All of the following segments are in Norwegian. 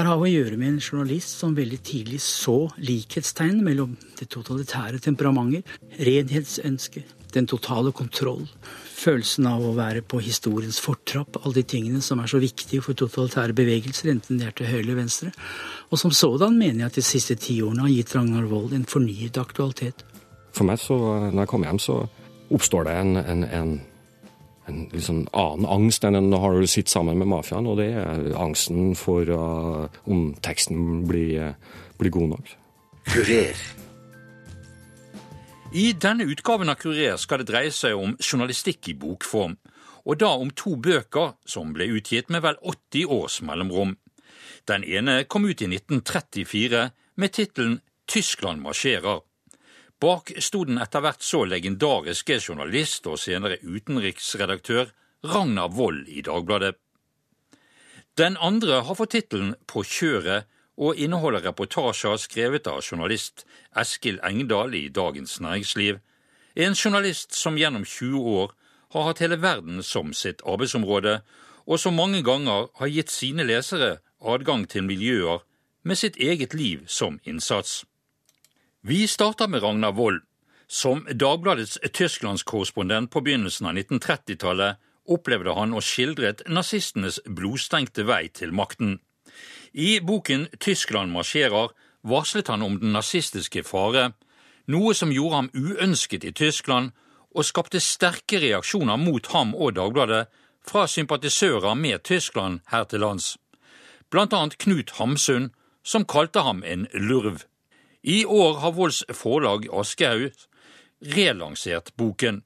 Her har vi å gjøre med en journalist som veldig tidlig så likhetstegn mellom det totalitære temperamentet, renhetsønsket, den totale kontroll, følelsen av å være på historiens fortrapp, alle de tingene som er så viktige for totalitære bevegelser, enten det er til høyre eller venstre. Og som sådan mener jeg at de siste tiårene har gitt Ragnar Wold en fornyet aktualitet. For meg, så, når jeg kommer hjem, så oppstår det en, en, en, en liksom annen angst enn en har du sittet sammen med mafiaen, og det er angsten for uh, om teksten blir, blir god nok. Kurer. I denne utgaven av Kurer skal det dreie seg om journalistikk i bokform, og da om to bøker som ble utgitt med vel 80 års mellomrom. Den ene kom ut i 1934 med tittelen Tyskland marsjerer. Bak sto den etter hvert så legendariske journalist og senere utenriksredaktør Ragnar Wold i Dagbladet. Den andre har fått tittelen På kjøret og inneholder reportasjer skrevet av journalist Eskil Engdahl i Dagens Næringsliv, en journalist som gjennom 20 år har hatt hele verden som sitt arbeidsområde, og som mange ganger har gitt sine lesere adgang til miljøer med sitt eget liv som innsats. Vi starter med Ragnar Wold. Som Dagbladets tysklandskorrespondent på begynnelsen av 1930-tallet opplevde han og skildret nazistenes blodstengte vei til makten. I boken Tyskland marsjerer varslet han om den nazistiske fare, noe som gjorde ham uønsket i Tyskland og skapte sterke reaksjoner mot ham og Dagbladet fra sympatisører med Tyskland her til lands. Annet Knut Hamsun, som kalte ham en lurv. I år har Volds forlag Aschehoug relansert boken.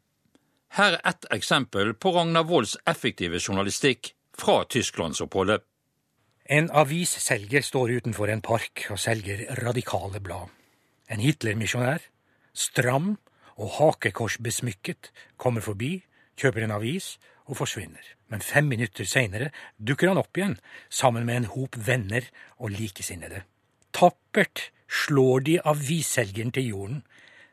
Her er ett eksempel på Ragnar Volds effektive journalistikk fra tysklandsoppholdet. En avisselger står utenfor en park og selger radikale blad. En Hitler-misjonær, stram og hakekorsbesmykket, kommer forbi, kjøper en avis og forsvinner. Men fem minutter seinere dukker han opp igjen, sammen med en hop venner og likesinnede. Tappert slår de avisselgeren til jorden,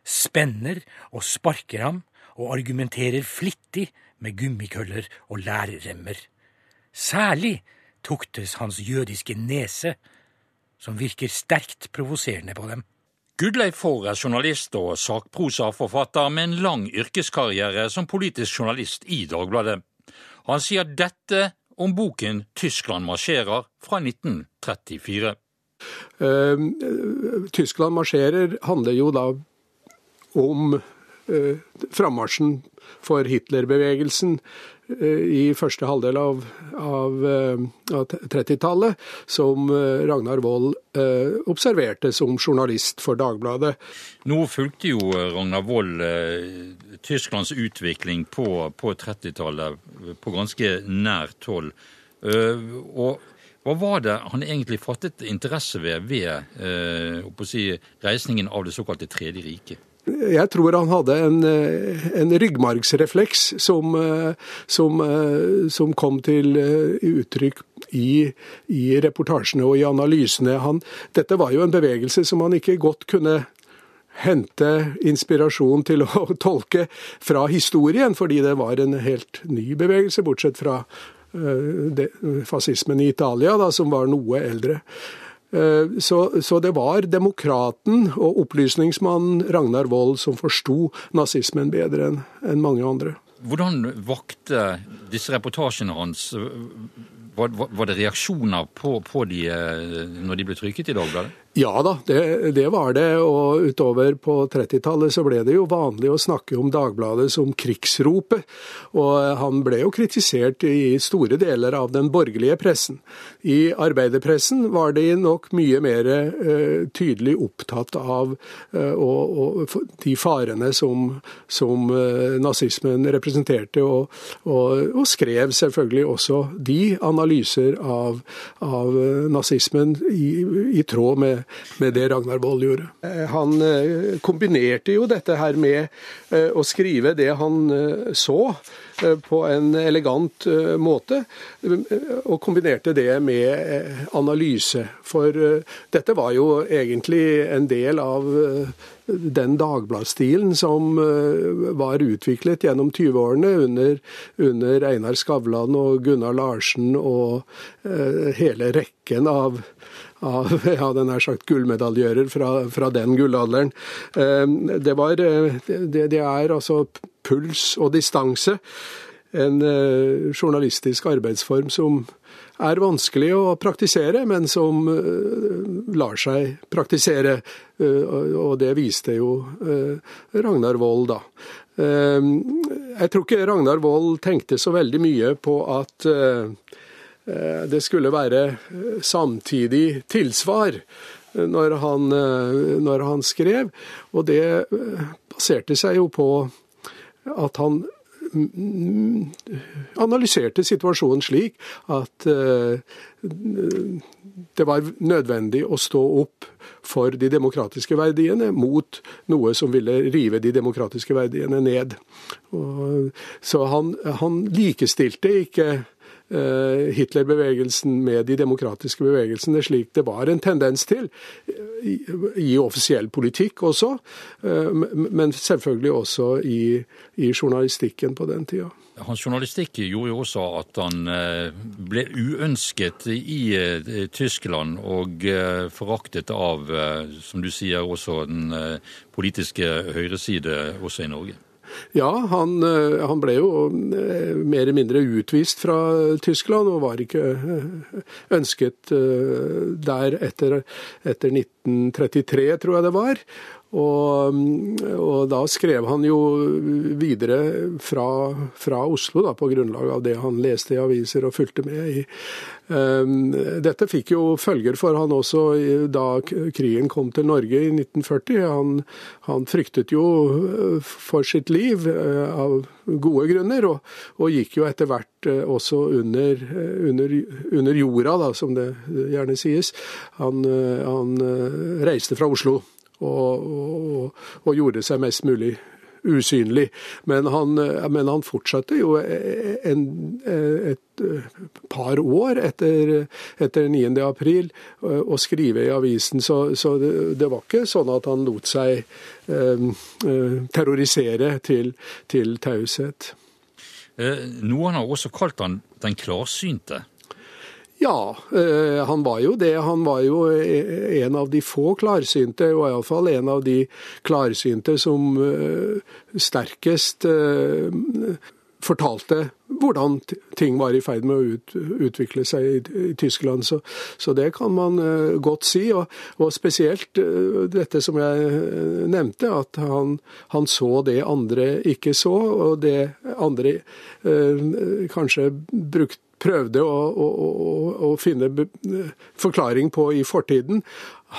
spenner og sparker ham og argumenterer flittig med gummikøller og lærremmer. Særlig tuktes hans jødiske nese, som virker sterkt provoserende på dem. Gudleif Faar er journalist og sakprosaforfatter med en lang yrkeskarriere som politisk journalist i Dagbladet. Han sier dette om boken 'Tyskland marsjerer' fra 1934. Ehm, Tyskland marsjerer handler jo da om eh, frammarsjen for Hitler-bevegelsen eh, i første halvdel av, av, eh, av 30-tallet, som Ragnar Wold observerte som journalist for Dagbladet. Nå fulgte jo Ragnar Wold Tysklands utvikling på, på 30-tallet på ganske nært hold. Og hva var det han egentlig fattet interesse ved ved eh, si, reisningen av det såkalte Tredje riket? Jeg tror han hadde en, eh, en ryggmargsrefleks som, eh, som, eh, som, kom til uttrykk i, i, reportasjene og i analysene. Han, dette var jo en bevegelse som han ikke godt kunne hente inspirasjon til å tolke fra historien, fordi det var en helt ny bevegelse, bortsett fra fascismen i Italia, da, som var noe eldre. Eh, så, så, det var demokraten og opplysningsmannen Ragnar Wold som forsto nazismen bedre enn en mange andre. Hvordan vakte disse reportasjene hans var, var, det reaksjoner på, på de eh, når de ble trykket i Dagbladet? Ja da, det, det, var det. Og utover på 30-tallet så ble det jo vanlig å snakke om Dagbladet som krigsropet. Og han ble jo kritisert i store deler av den borgerlige pressen. I arbeiderpressen var de nok mye mer uh, tydelig opptatt av uh, og, og, de farene som, som uh, nazismen representerte, og, og, og, skrev selvfølgelig også de analyser av, av nazismen i, i tråd med med, det Ragnar Wold gjorde. Han kombinerte jo dette her med å skrive det han så på en elegant måte, og kombinerte det med analyse. For dette var jo egentlig en del av den dagbladstilen som eh, var utviklet gjennom 20-årene under, under, Einar Skavlan og Gunnar Larsen og hele rekken av av ja, sagt gullmedaljører fra, fra den gullalderen. Uh, det, var, det, det er altså puls og distanse. En journalistisk arbeidsform som er vanskelig å praktisere, men som uh, lar seg praktisere. Og det viste jo Ragnar Wold, da. Jeg tror ikke Ragnar Wold tenkte så veldig mye på at det skulle være samtidig tilsvar når han, når han skrev. Og det baserte seg jo på at han analyserte situasjonen slik at eh, det var nødvendig å stå opp for de demokratiske verdiene mot noe som ville rive de demokratiske verdiene ned. så han, han likestilte ikke Eh, Hitler-bevegelsen med de demokratiske bevegelsene, slik det var en tendens til i offisiell politikk også, eh, men selvfølgelig også i, i journalistikken på den tida. Hans journalistikk gjorde jo også at han eh, ble uønsket i Tyskland og foraktet av, som du sier, også den politiske høyreside også i Norge. Ja, han, eh, han, ble jo eh, mer eller mindre utvist fra Tyskland, og var ikke eh, ønsket der etter, etter 1933, tror jeg det var. Og, og, da skrev han jo videre fra, fra Oslo, da, på grunnlag av det han leste i aviser og fulgte med i. Um, dette fikk jo følger for han også da krigen kom til Norge i 1940. Han, han fryktet jo uh, for sitt liv uh, av gode grunner, og, og gikk jo etter hvert uh, også under, under, under jorda, da, som det gjerne sies. Han, han reiste fra Oslo og, og, og gjorde seg mest mulig usynlig. Men han, men han fortsatte jo en, et par år etter, etter 9. april å skrive i avisen, så, så det, det, var ikke sånn at han lot seg eh, terrorisere til, til taushet. Eh, noen har også kalt han den klarsynte. Ja, eh, han var jo det. Han var jo eh, en av de få klarsynte, og iallfall en av de klarsynte som eh, sterkest fortalte hvordan ting var i ferd med å ut, utvikle seg i, i Tyskland. Så, så, det kan man uh, godt si. Og, og spesielt uh, dette som jeg nevnte, at han, han, så det andre ikke så, og det andre kanskje brukte prøvde å, å, å, å, finne forklaring på i fortiden.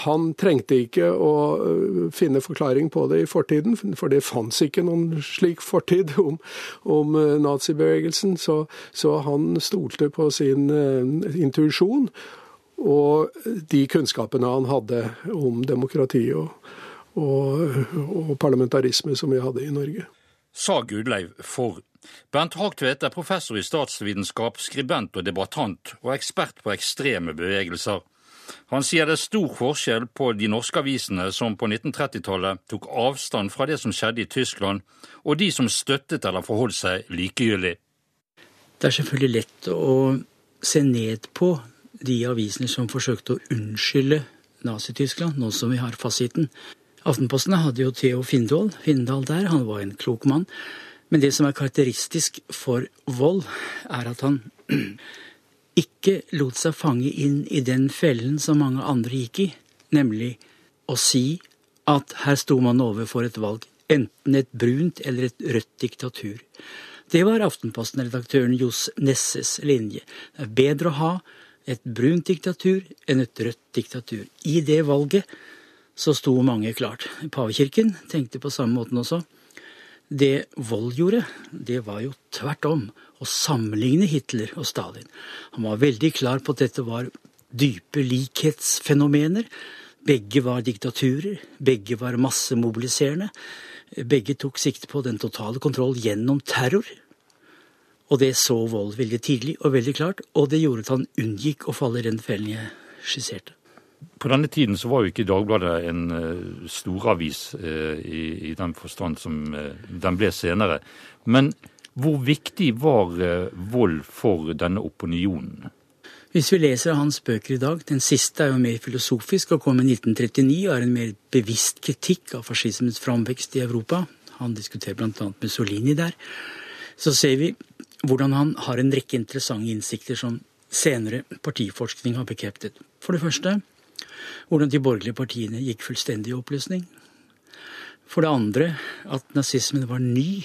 Han trengte ikke å øh, finne forklaring på det i fortiden, for det fantes ikke noen slik fortid om, om øh, nazibevegelsen. Så, så, han stolte på sin uh, intuisjon og de kunnskapene han hadde om demokrati og, og, og parlamentarisme som vi hadde i Norge. Sa Gudleiv for Bernt Hagtvedt er professor i statsvitenskap, skribent og debattant, og ekspert på ekstreme bevegelser. Han sier det er stor forskjell på de norske avisene som på 1930-tallet tok avstand fra det som skjedde i Tyskland, og de som støttet eller forholdt seg likegyldig. Det er selvfølgelig lett å se ned på de avisene som forsøkte å unnskylde Nazi-Tyskland, nå som vi har fasiten. Aftenposten hadde jo Theo Findal, Findal der, han var en klok mann. Men det som er karakteristisk for Vold, er at han ikke lot seg fange inn i den fellen som mange andre gikk i, nemlig å si at her sto man overfor et valg, enten et brunt eller et rødt diktatur. Det var Aftenposten-redaktøren Johs Nesses linje. Det er bedre å ha et brunt diktatur enn et rødt diktatur. I det valget så sto mange klart. Pavekirken tenkte på samme måten også. Det Wold gjorde, det var jo tvert om å sammenligne Hitler og Stalin. Han var veldig klar på at dette var dype likhetsfenomener. Begge var diktaturer, begge var massemobiliserende. Begge tok sikte på den totale kontroll gjennom terror. Og det så Wold veldig tidlig og veldig klart, og det gjorde at han unngikk å falle i den fellen jeg skisserte. På denne tiden så var jo ikke Dagbladet en uh, storavis uh, i, i, den forstand som uh, den ble senere. Men hvor viktig var Vold for denne opinionen? Hvis vi leser hans bøker i dag, den siste er jo mer filosofisk og kom i 1939 og er en mer bevisst kritikk av fascismens framvekst i Europa. Han diskuterer bl.a. Mussolini der. Så ser vi hvordan han har en rekke interessante innsikter som senere partiforskning har bekreftet. For det første hvordan de borgerlige partiene gikk fullstendig i oppløsning. For det andre at nazismen var ny.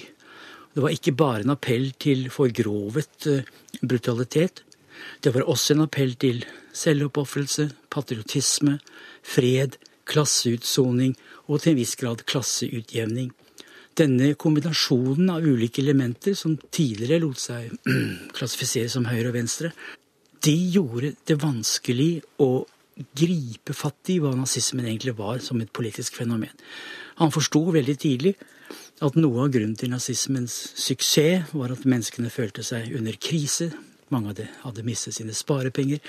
Det var ikke bare en appell til forgrovet eh, brutalitet. Det var også en appell til selvoppofrelse, patriotisme, fred, klasseutsoning og til en viss grad klasseutjevning. Denne kombinasjonen av ulike elementer som tidligere lot seg klassifisere som høyre og venstre, de gjorde det vanskelig å gripe fatt i hva nazismen egentlig var som et politisk fenomen. Han forsto veldig tidlig at noe av grunnen til nazismens suksess var at menneskene følte seg under krise. Mange av dem hadde mistet sine sparepenger.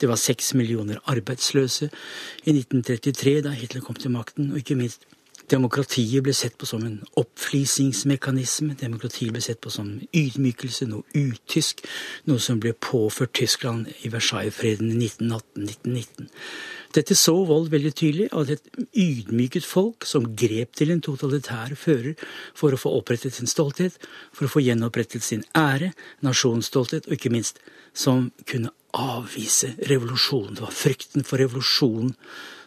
Det var seks millioner arbeidsløse i 1933, da Hitler kom til makten. Og ikke minst Demokratiet ble sett på som en oppflisingsmekanisme. Demokratiet ble sett på som ydmykelse, noe utysk. Noe som ble påført Tyskland i Versailles-freden i 1918-1919. Dette så Wold veldig tydelig, at et ydmyket folk som grep til en totalitær fører for å få opprettet sin stolthet, for å få gjenopprettet sin ære, nasjonsstolthet, og ikke minst som kunne avvise revolusjonen. Det var frykten for revolusjonen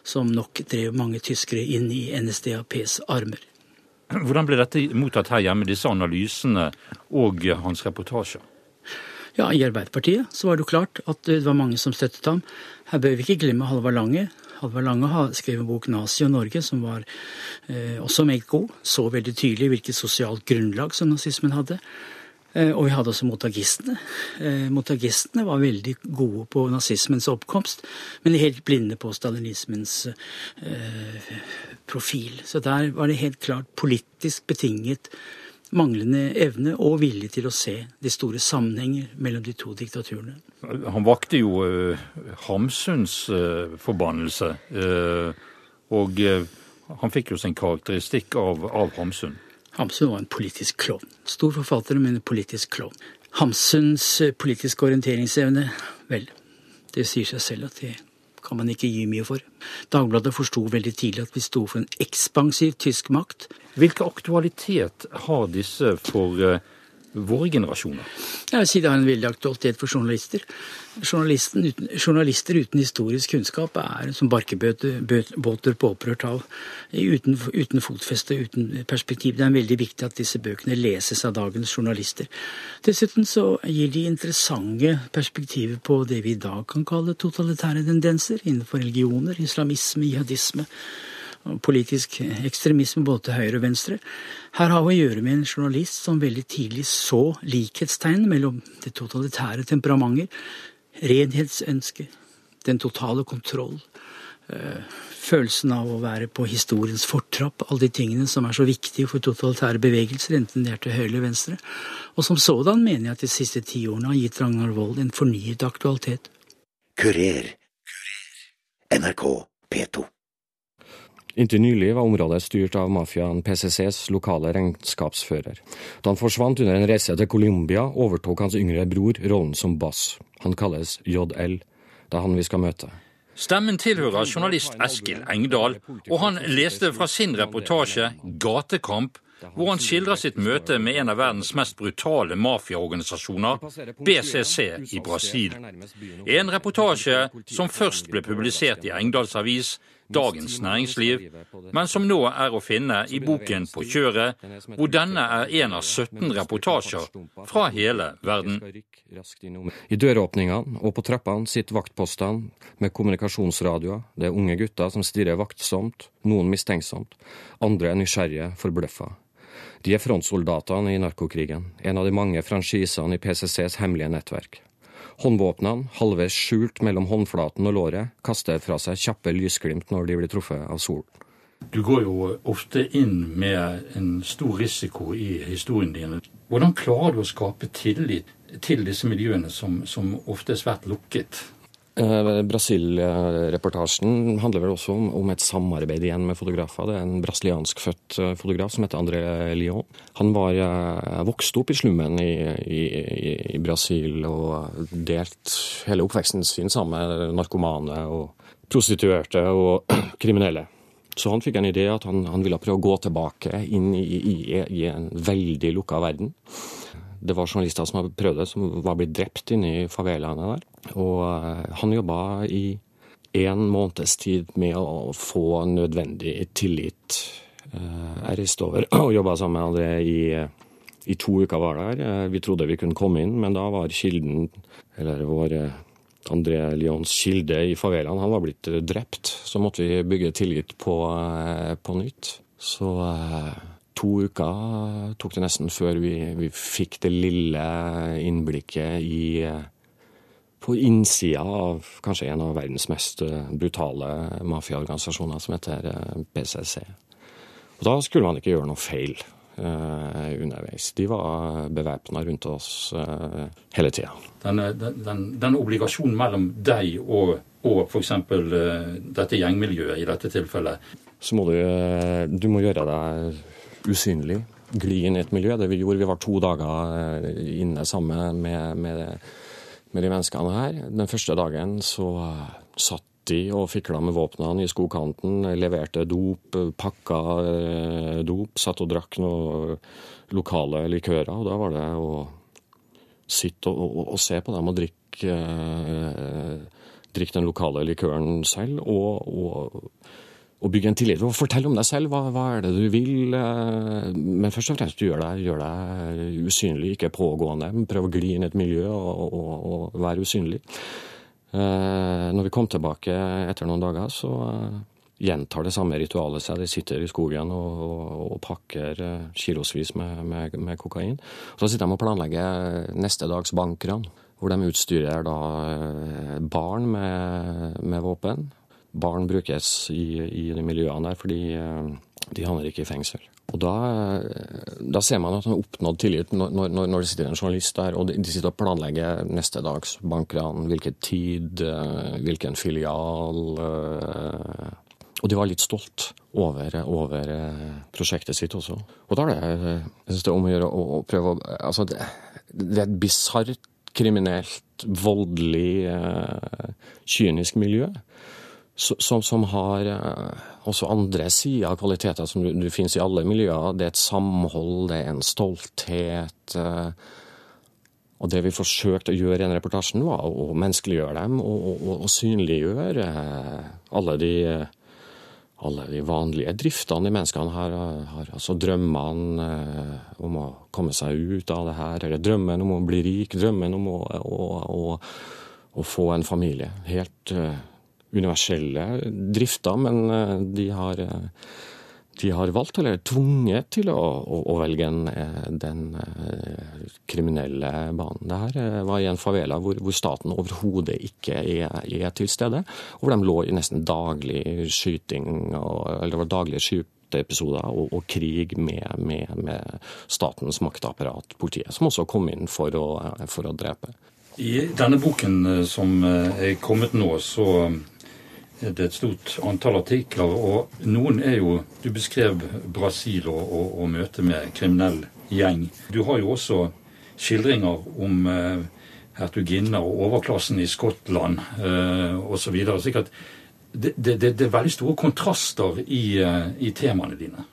som nok drev mange tyskere inn i NSDAPs armer. Hvordan ble dette mottatt her hjemme, disse analysene og hans reportasjer? Ja, I Arbeiderpartiet så var det jo klart at det var mange som støttet ham. Her bør vi ikke glemme Halvard Lange. Halvard Lange har skrevet bok 'Nazi og Norge', som var eh, også meget god. Så veldig tydelig hvilket sosialt grunnlag som nazismen hadde. Eh, og vi hadde også motagistene. Eh, motagistene var veldig gode på nazismens oppkomst, men helt blinde på stalinismens eh, profil. Så der var det helt klart politisk betinget manglende evne og vilje til å se de store sammenhenger mellom de to diktaturene. Han vakte jo Hamsuns forbannelse, og han fikk jo sin karakteristikk av, av Hamsun. Hamsun var en politisk klovn. Stor forfatter, men en politisk klovn. Hamsuns eh, politiske orienteringsevne, vel, det sier seg selv at det kan man ikke gi mye for. Dagbladet forsto veldig tidlig at vi sto for en ekspansiv tysk makt. Hvilken aktualitet har disse for uh, våre generasjoner? Jeg vil si Det har en veldig aktualitet for journalister. Uten, journalister uten historisk kunnskap er som barkebåter på opprørt hav. Uten, uten fotfeste, uten perspektiv. Det er veldig viktig at disse bøkene leses av dagens journalister. Dessuten så gir de interessante perspektiver på det vi i dag kan kalle totalitære tendenser innenfor religioner, islamisme, jihadisme politisk ekstremisme både til høyre og venstre. Her har vi å gjøre med en journalist som veldig tidlig så likhetstegn mellom det totalitære temperamenter, renhetsønsket, den totale kontroll, eh, følelsen av å være på historiens fortrapp, alle de tingene som er så viktige for totalitære bevegelser, enten det er til høyre eller venstre. Og som sådan mener jeg at de siste ti årene har gitt Ragnar Wold en fornyet aktualitet. Kurer. NRK P2. Inntil nylig var området styrt av mafiaen PCCs lokale regnskapsfører. Da han forsvant under en reise til Colombia, overtok hans yngre bror rollen som bass. Han kalles JL. Det er han vi skal møte. Stemmen tilhører journalist Eskil Engdahl, og han leste fra sin reportasje 'Gatekamp' hvor han skildrer sitt møte med en av verdens mest brutale mafiaorganisasjoner, BCC i Brasil. En reportasje som først ble publisert i Engdahls avis Dagens Næringsliv, men som nå er å finne i boken På kjøret, hvor denne er en av 17 reportasjer fra hele verden. I døråpningene og på trappene sitter vaktpostene med kommunikasjonsradioer. Det er unge gutter som stirrer vaktsomt, noen mistenksomt, andre er nysgjerrige, forbløffa. De er frontsoldatene i narkokrigen, en av de mange franchisene i PCCs hemmelige nettverk. Håndvåpnene, halvveis skjult mellom håndflaten og låret, kaster fra seg kjappe lysglimt når de blir truffet av solen. Du går jo ofte inn med en stor risiko i historien din. Hvordan klarer du å skape tillit til disse miljøene, som, som ofte er svært lukket? Eh, Brasil-reportasjen handler vel også om, om, et samarbeid igjen med fotografer. Det er en brasilianskfødt født fotograf som heter André Lyon. Han var uh, vokst opp i slummen i, i, i, Brasil og delt hele oppveksten sin sammen med narkomane og prostituerte og kriminelle. Så han fikk en idé at han, han ville prøve å gå tilbake inn i, i en veldig lukka verden. Det var journalister som hadde prøvd det, som var blitt drept inne i favelaene der. Og eh, han jobba i en måneds tid med å få nødvendig tillit. Eh, jeg reiste over og jobba sammen med André i, i to uker var der. Eh, vi trodde vi kunne komme inn, men da var kilden, eller vår André Lyons kilde i favelaen, han var blitt drept. Så måtte vi bygge tillit på, på nytt. Så to uker tok det nesten før vi, vi fikk det lille innblikket i på innsida av kanskje en av verdens mest eh, brutale mafiaorganisasjoner, som heter PCC. Og da skulle man ikke gjøre noe feil eh, underveis. De var bevæpna rundt oss eh, hele tida. Den, den, den, obligasjonen mellom deg og, og f.eks. Dette gjengmiljøet i dette tilfellet Så må du, du må gjøre deg usynlig. Gli inn i et miljø. Det vi gjorde, vi var to dager eh, inne sammen med, med, med de menneskene her. Den første dagen så eh, satt de og fikla med våpnene i skogkanten, leverte dop, pakka eh, dop, satt og drakk noen lokale likører. Og da var det å sitte og, og, og se på dem og drikke, drikke den lokale likøren selv. og, og å bygge en tillit. Og Fortell om deg selv. Hva, hva, er det du vil? Eh, men først og fremst gjør deg, gjør deg usynlig, ikke pågående. Prøv å gli inn i et miljø og, og, og være usynlig. Eh, når vi kom tilbake etter noen dager, så eh, gjentar det samme ritualet seg. De sitter i skogen og, og pakker kilosvis med, med, med, kokain. Så sitter de og planlegger neste dags bankran, hvor de utstyrer da barn med, med våpen barn brukes i, i de miljøene der, fordi eh, de havner ikke i fengsel. Og da, eh, da ser man at man har oppnådd tillit når, når, når, det sitter en journalist der og de, sitter og planlegger neste dags bankran, hvilken tid, eh, hvilken filial. Og de var litt stolt over, over prosjektet sitt også. Og da er det, jeg synes det er om å gjøre å, å prøve å Altså, det, det er et bisart, kriminelt, voldelig, kynisk miljø som, som, har eh, også andre sider av kvaliteter som du, du finnes i alle miljøer. Det er et samhold, det er en stolthet. Eh, og det vi forsøkte å gjøre i den reportasjen, var å menneskeliggjøre dem og, og, og synliggjøre eh, alle de, alle de, vanlige driftene de menneskene har. har altså drømmene om å komme seg ut av det her, eller drømmen om å bli rik, drømmen om å, å, å få en familie. Helt universelle drifter, men eh, de har, eh, de har valgt, eller tvunget, til å, å, å velge en, eh, den kriminelle banen. Det her var i en favela hvor, hvor staten overhodet ikke er, er, til stede, og hvor de lå i nesten daglig skyting, og, eller det var daglige skyteepisoder og, og krig med, med, med, statens maktapparat, politiet, som også kom inn for å, for å drepe. I denne boken som er kommet nå, så det er et stort antall artikler. Og noen er jo Du beskrev Brasil og, og, og møtet med kriminell gjeng. Du har jo også skildringer om eh, hertuginner og overklassen i Skottland eh, osv. Så det, det, det, er veldig store kontraster i, eh, i temaene dine.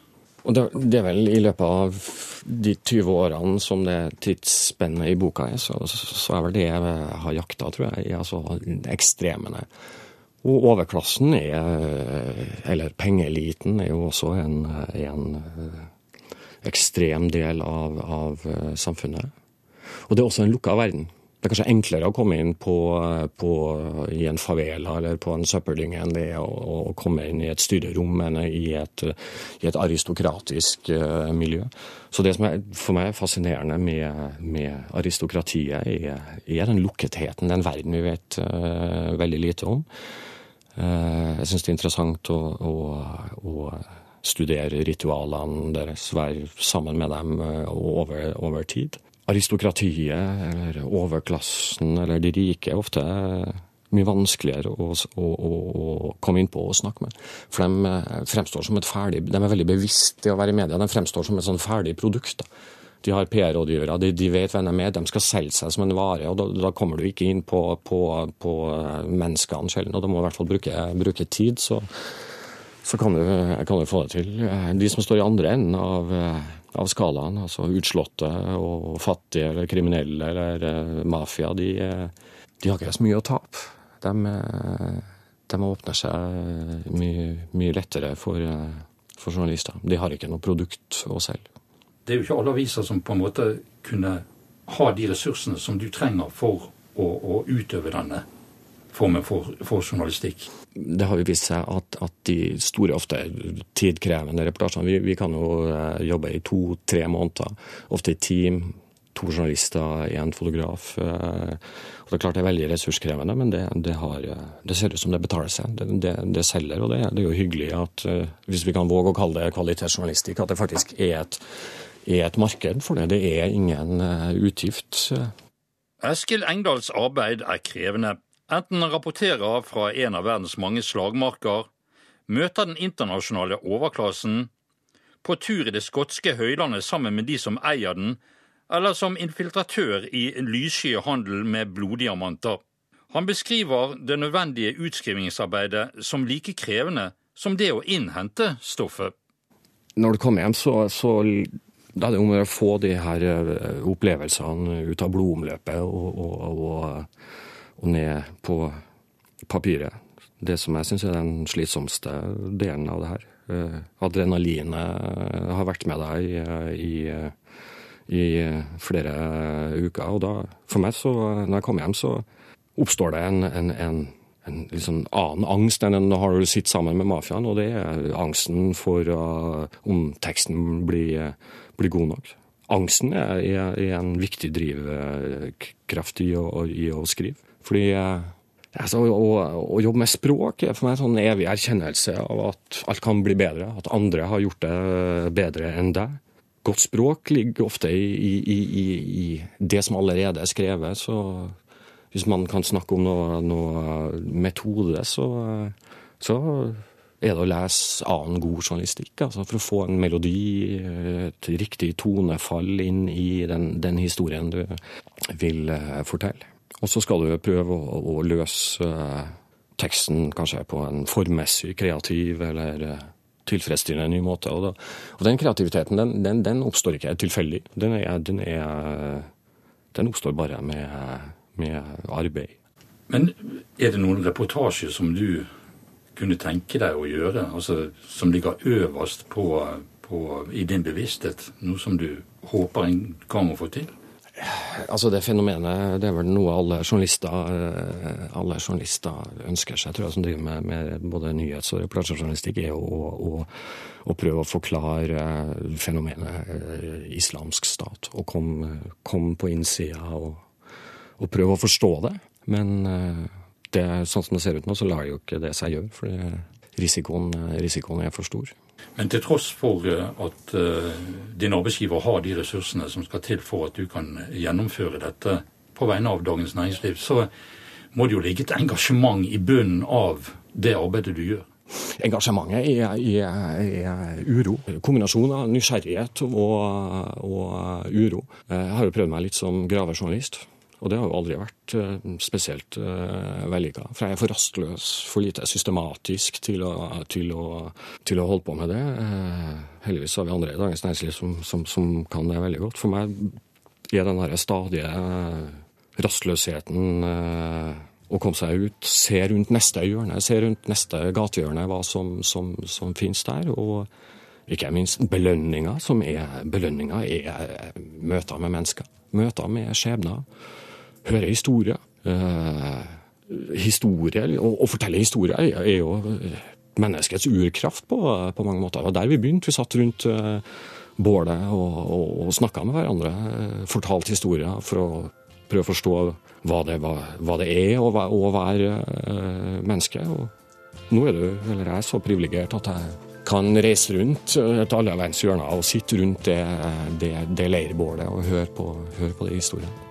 Og det, det, er vel i løpet av de 20 årene som det tidsspennet i boka er, så, så er vel det jeg har jakta, tror jeg, altså ekstremene. Og overklassen er, eller pengeeliten, er jo også en, en ekstrem del av, av, samfunnet. Og det er også en lukka verden. det er kanskje enklere å komme inn på, på, i en favela eller på en søppeldynge enn det er å, å, komme inn i et styrerom enn i et, i et aristokratisk miljø. Så det som er for meg er fascinerende med, med aristokratiet, er, er, den lukketheten, den verden vi vet uh, veldig lite om. Uh, jeg syns det er interessant å, å, å studere ritualene deres, være sammen med dem over, over tid aristokratiet eller overklassen eller de rike er ofte mye vanskeligere å, å, å, komme inn på og snakke med. For de eh, fremstår som et ferdig De er veldig bevisst i å være i media. De fremstår som et sånn ferdig produkt. Da. De har PR-rådgivere, de, de, vet hvem de er, de skal selge seg som en vare. og Da, da kommer du ikke inn på, på, på menneskene sjelden, og da må du i hvert fall bruke, bruke tid. Så, så kan, du, kan, du, få det til. De som står i andre enden av av skalaen. Altså utslåtte og fattige eller kriminelle eller mafia. De, de, har ikke så mye å tape. De, de åpner seg mye, mye lettere for, for, journalister. De har ikke noe produkt å selge. Det er jo ikke alle aviser som på en måte kunne ha de ressursene som du trenger for å, å utøve denne formen for, for, journalistikk? Det har jo vist seg at, at de store, ofte tidkrevende reportasjene Vi, vi kan jo eh, jobbe i to-tre måneder, ofte i team. To journalister, én fotograf. Eh, og Det er klart det er veldig ressurskrevende, men det, det, har, det ser ut som det betaler seg. Det, det, selger, og det, er jo hyggelig at eh, hvis vi kan våge å kalle det kvalitetsjournalistikk, at det faktisk er et, er et marked for det. Det er ingen utgift. Eskil Engdahls arbeid er krevende. Enten han rapporterer fra en av verdens mange slagmarker, møter den internasjonale overklassen, på tur i det skotske høylandet sammen med de som eier den, eller som infiltratør i lyssky handel med bloddiamanter. Han beskriver det nødvendige utskrivingsarbeidet som like krevende som det å innhente stoffet. Når du kommer hjem, så, så da er det om å få de her eh, opplevelsene ut av blodomløpet og, og, og og ned på papiret. Det som jeg syns er den slitsomste delen av det her. Uh, adrenalinet har vært med deg i, i, i, flere uker. Og da, for meg, så, når jeg kommer hjem, så oppstår det en, en, en, en liksom annen angst enn når du sitter sammen med mafiaen, og det er angsten for uh, om teksten blir, blir god nok. Angsten er, er, er en viktig drivkraft i å, i å skrive. Fordi uh, altså, å, å, jobbe med språk er for meg en sånn evig erkjennelse av at alt kan bli bedre. At andre har gjort det bedre enn deg. Godt språk ligger ofte i, i, i, i det som allerede er skrevet. Så hvis man kan snakke om noe, noe metode, så, så er det å lese annen god journalistikk. Altså for å få en melodi, et riktig tonefall inn i den, den historien du vil eh, fortelle. Og så skal du prøve å, å løse teksten kanskje på en formmessig, kreativ eller tilfredsstillende ny måte. Og, da, og den kreativiteten den, den, den, oppstår ikke tilfeldig. Den, den, den oppstår bare med, med arbeid. Men er det noen reportasjer som du kunne tenke deg å gjøre, altså som ligger øverst på, på, i din bevissthet? Noe som du håper en gang å få til? Altså Det fenomenet det er vel noe alle journalister, eh, alle journalister ønsker seg, tror jeg, som driver med, med både nyhets- og reportasjejournalistikk, er å, å, å, prøve å forklare fenomenet eh, islamsk stat. Og komme kom på innsida og, og, prøve å forstå det. Men eh, det, sånn som det ser ut nå, så lar jo ikke det seg gjøre. For risikoen, risikoen er for stor. Men til tross for eh, at din arbeidsgiver har de ressursene som skal til for at du kan gjennomføre dette på vegne av Dagens Næringsliv, så må det jo ligge et engasjement i bunnen av det arbeidet du gjør? Engasjementet er, er, er uro. Kombinasjon av nysgjerrighet og, og uro. Jeg har jo prøvd meg litt som gravejournalist. Og det har jo aldri vært uh, spesielt uh, vellykka. For jeg er for rastløs, for lite systematisk til å, til å, til å holde på med det. Uh, heldigvis har vi andre i Dagens Næringsliv som, som, som, kan det veldig godt. For meg er den derre stadige rastløsheten å komme seg ut, se rundt neste hjørne, se rundt neste gatehjørne hva som, som, som finnes der. og ikke minst belønninga, som er belønninga er møter med mennesker. Møter med skjebner høre historier. Eh, historie, å fortelle historier, er jo menneskets urkraft på, på mange måter. Det var der vi begynte. Vi satt rundt uh, bålet og, og, og snakka med hverandre. Fortalte historier for å prøve å forstå hva det, hva, hva det er å, å være uh, menneske. Og nå er du, eller jeg, så privilegert at jeg kan reise rundt til alle verdens hjørner og sitte rundt det, det, det leirbålet og høre på, høre på de historiene.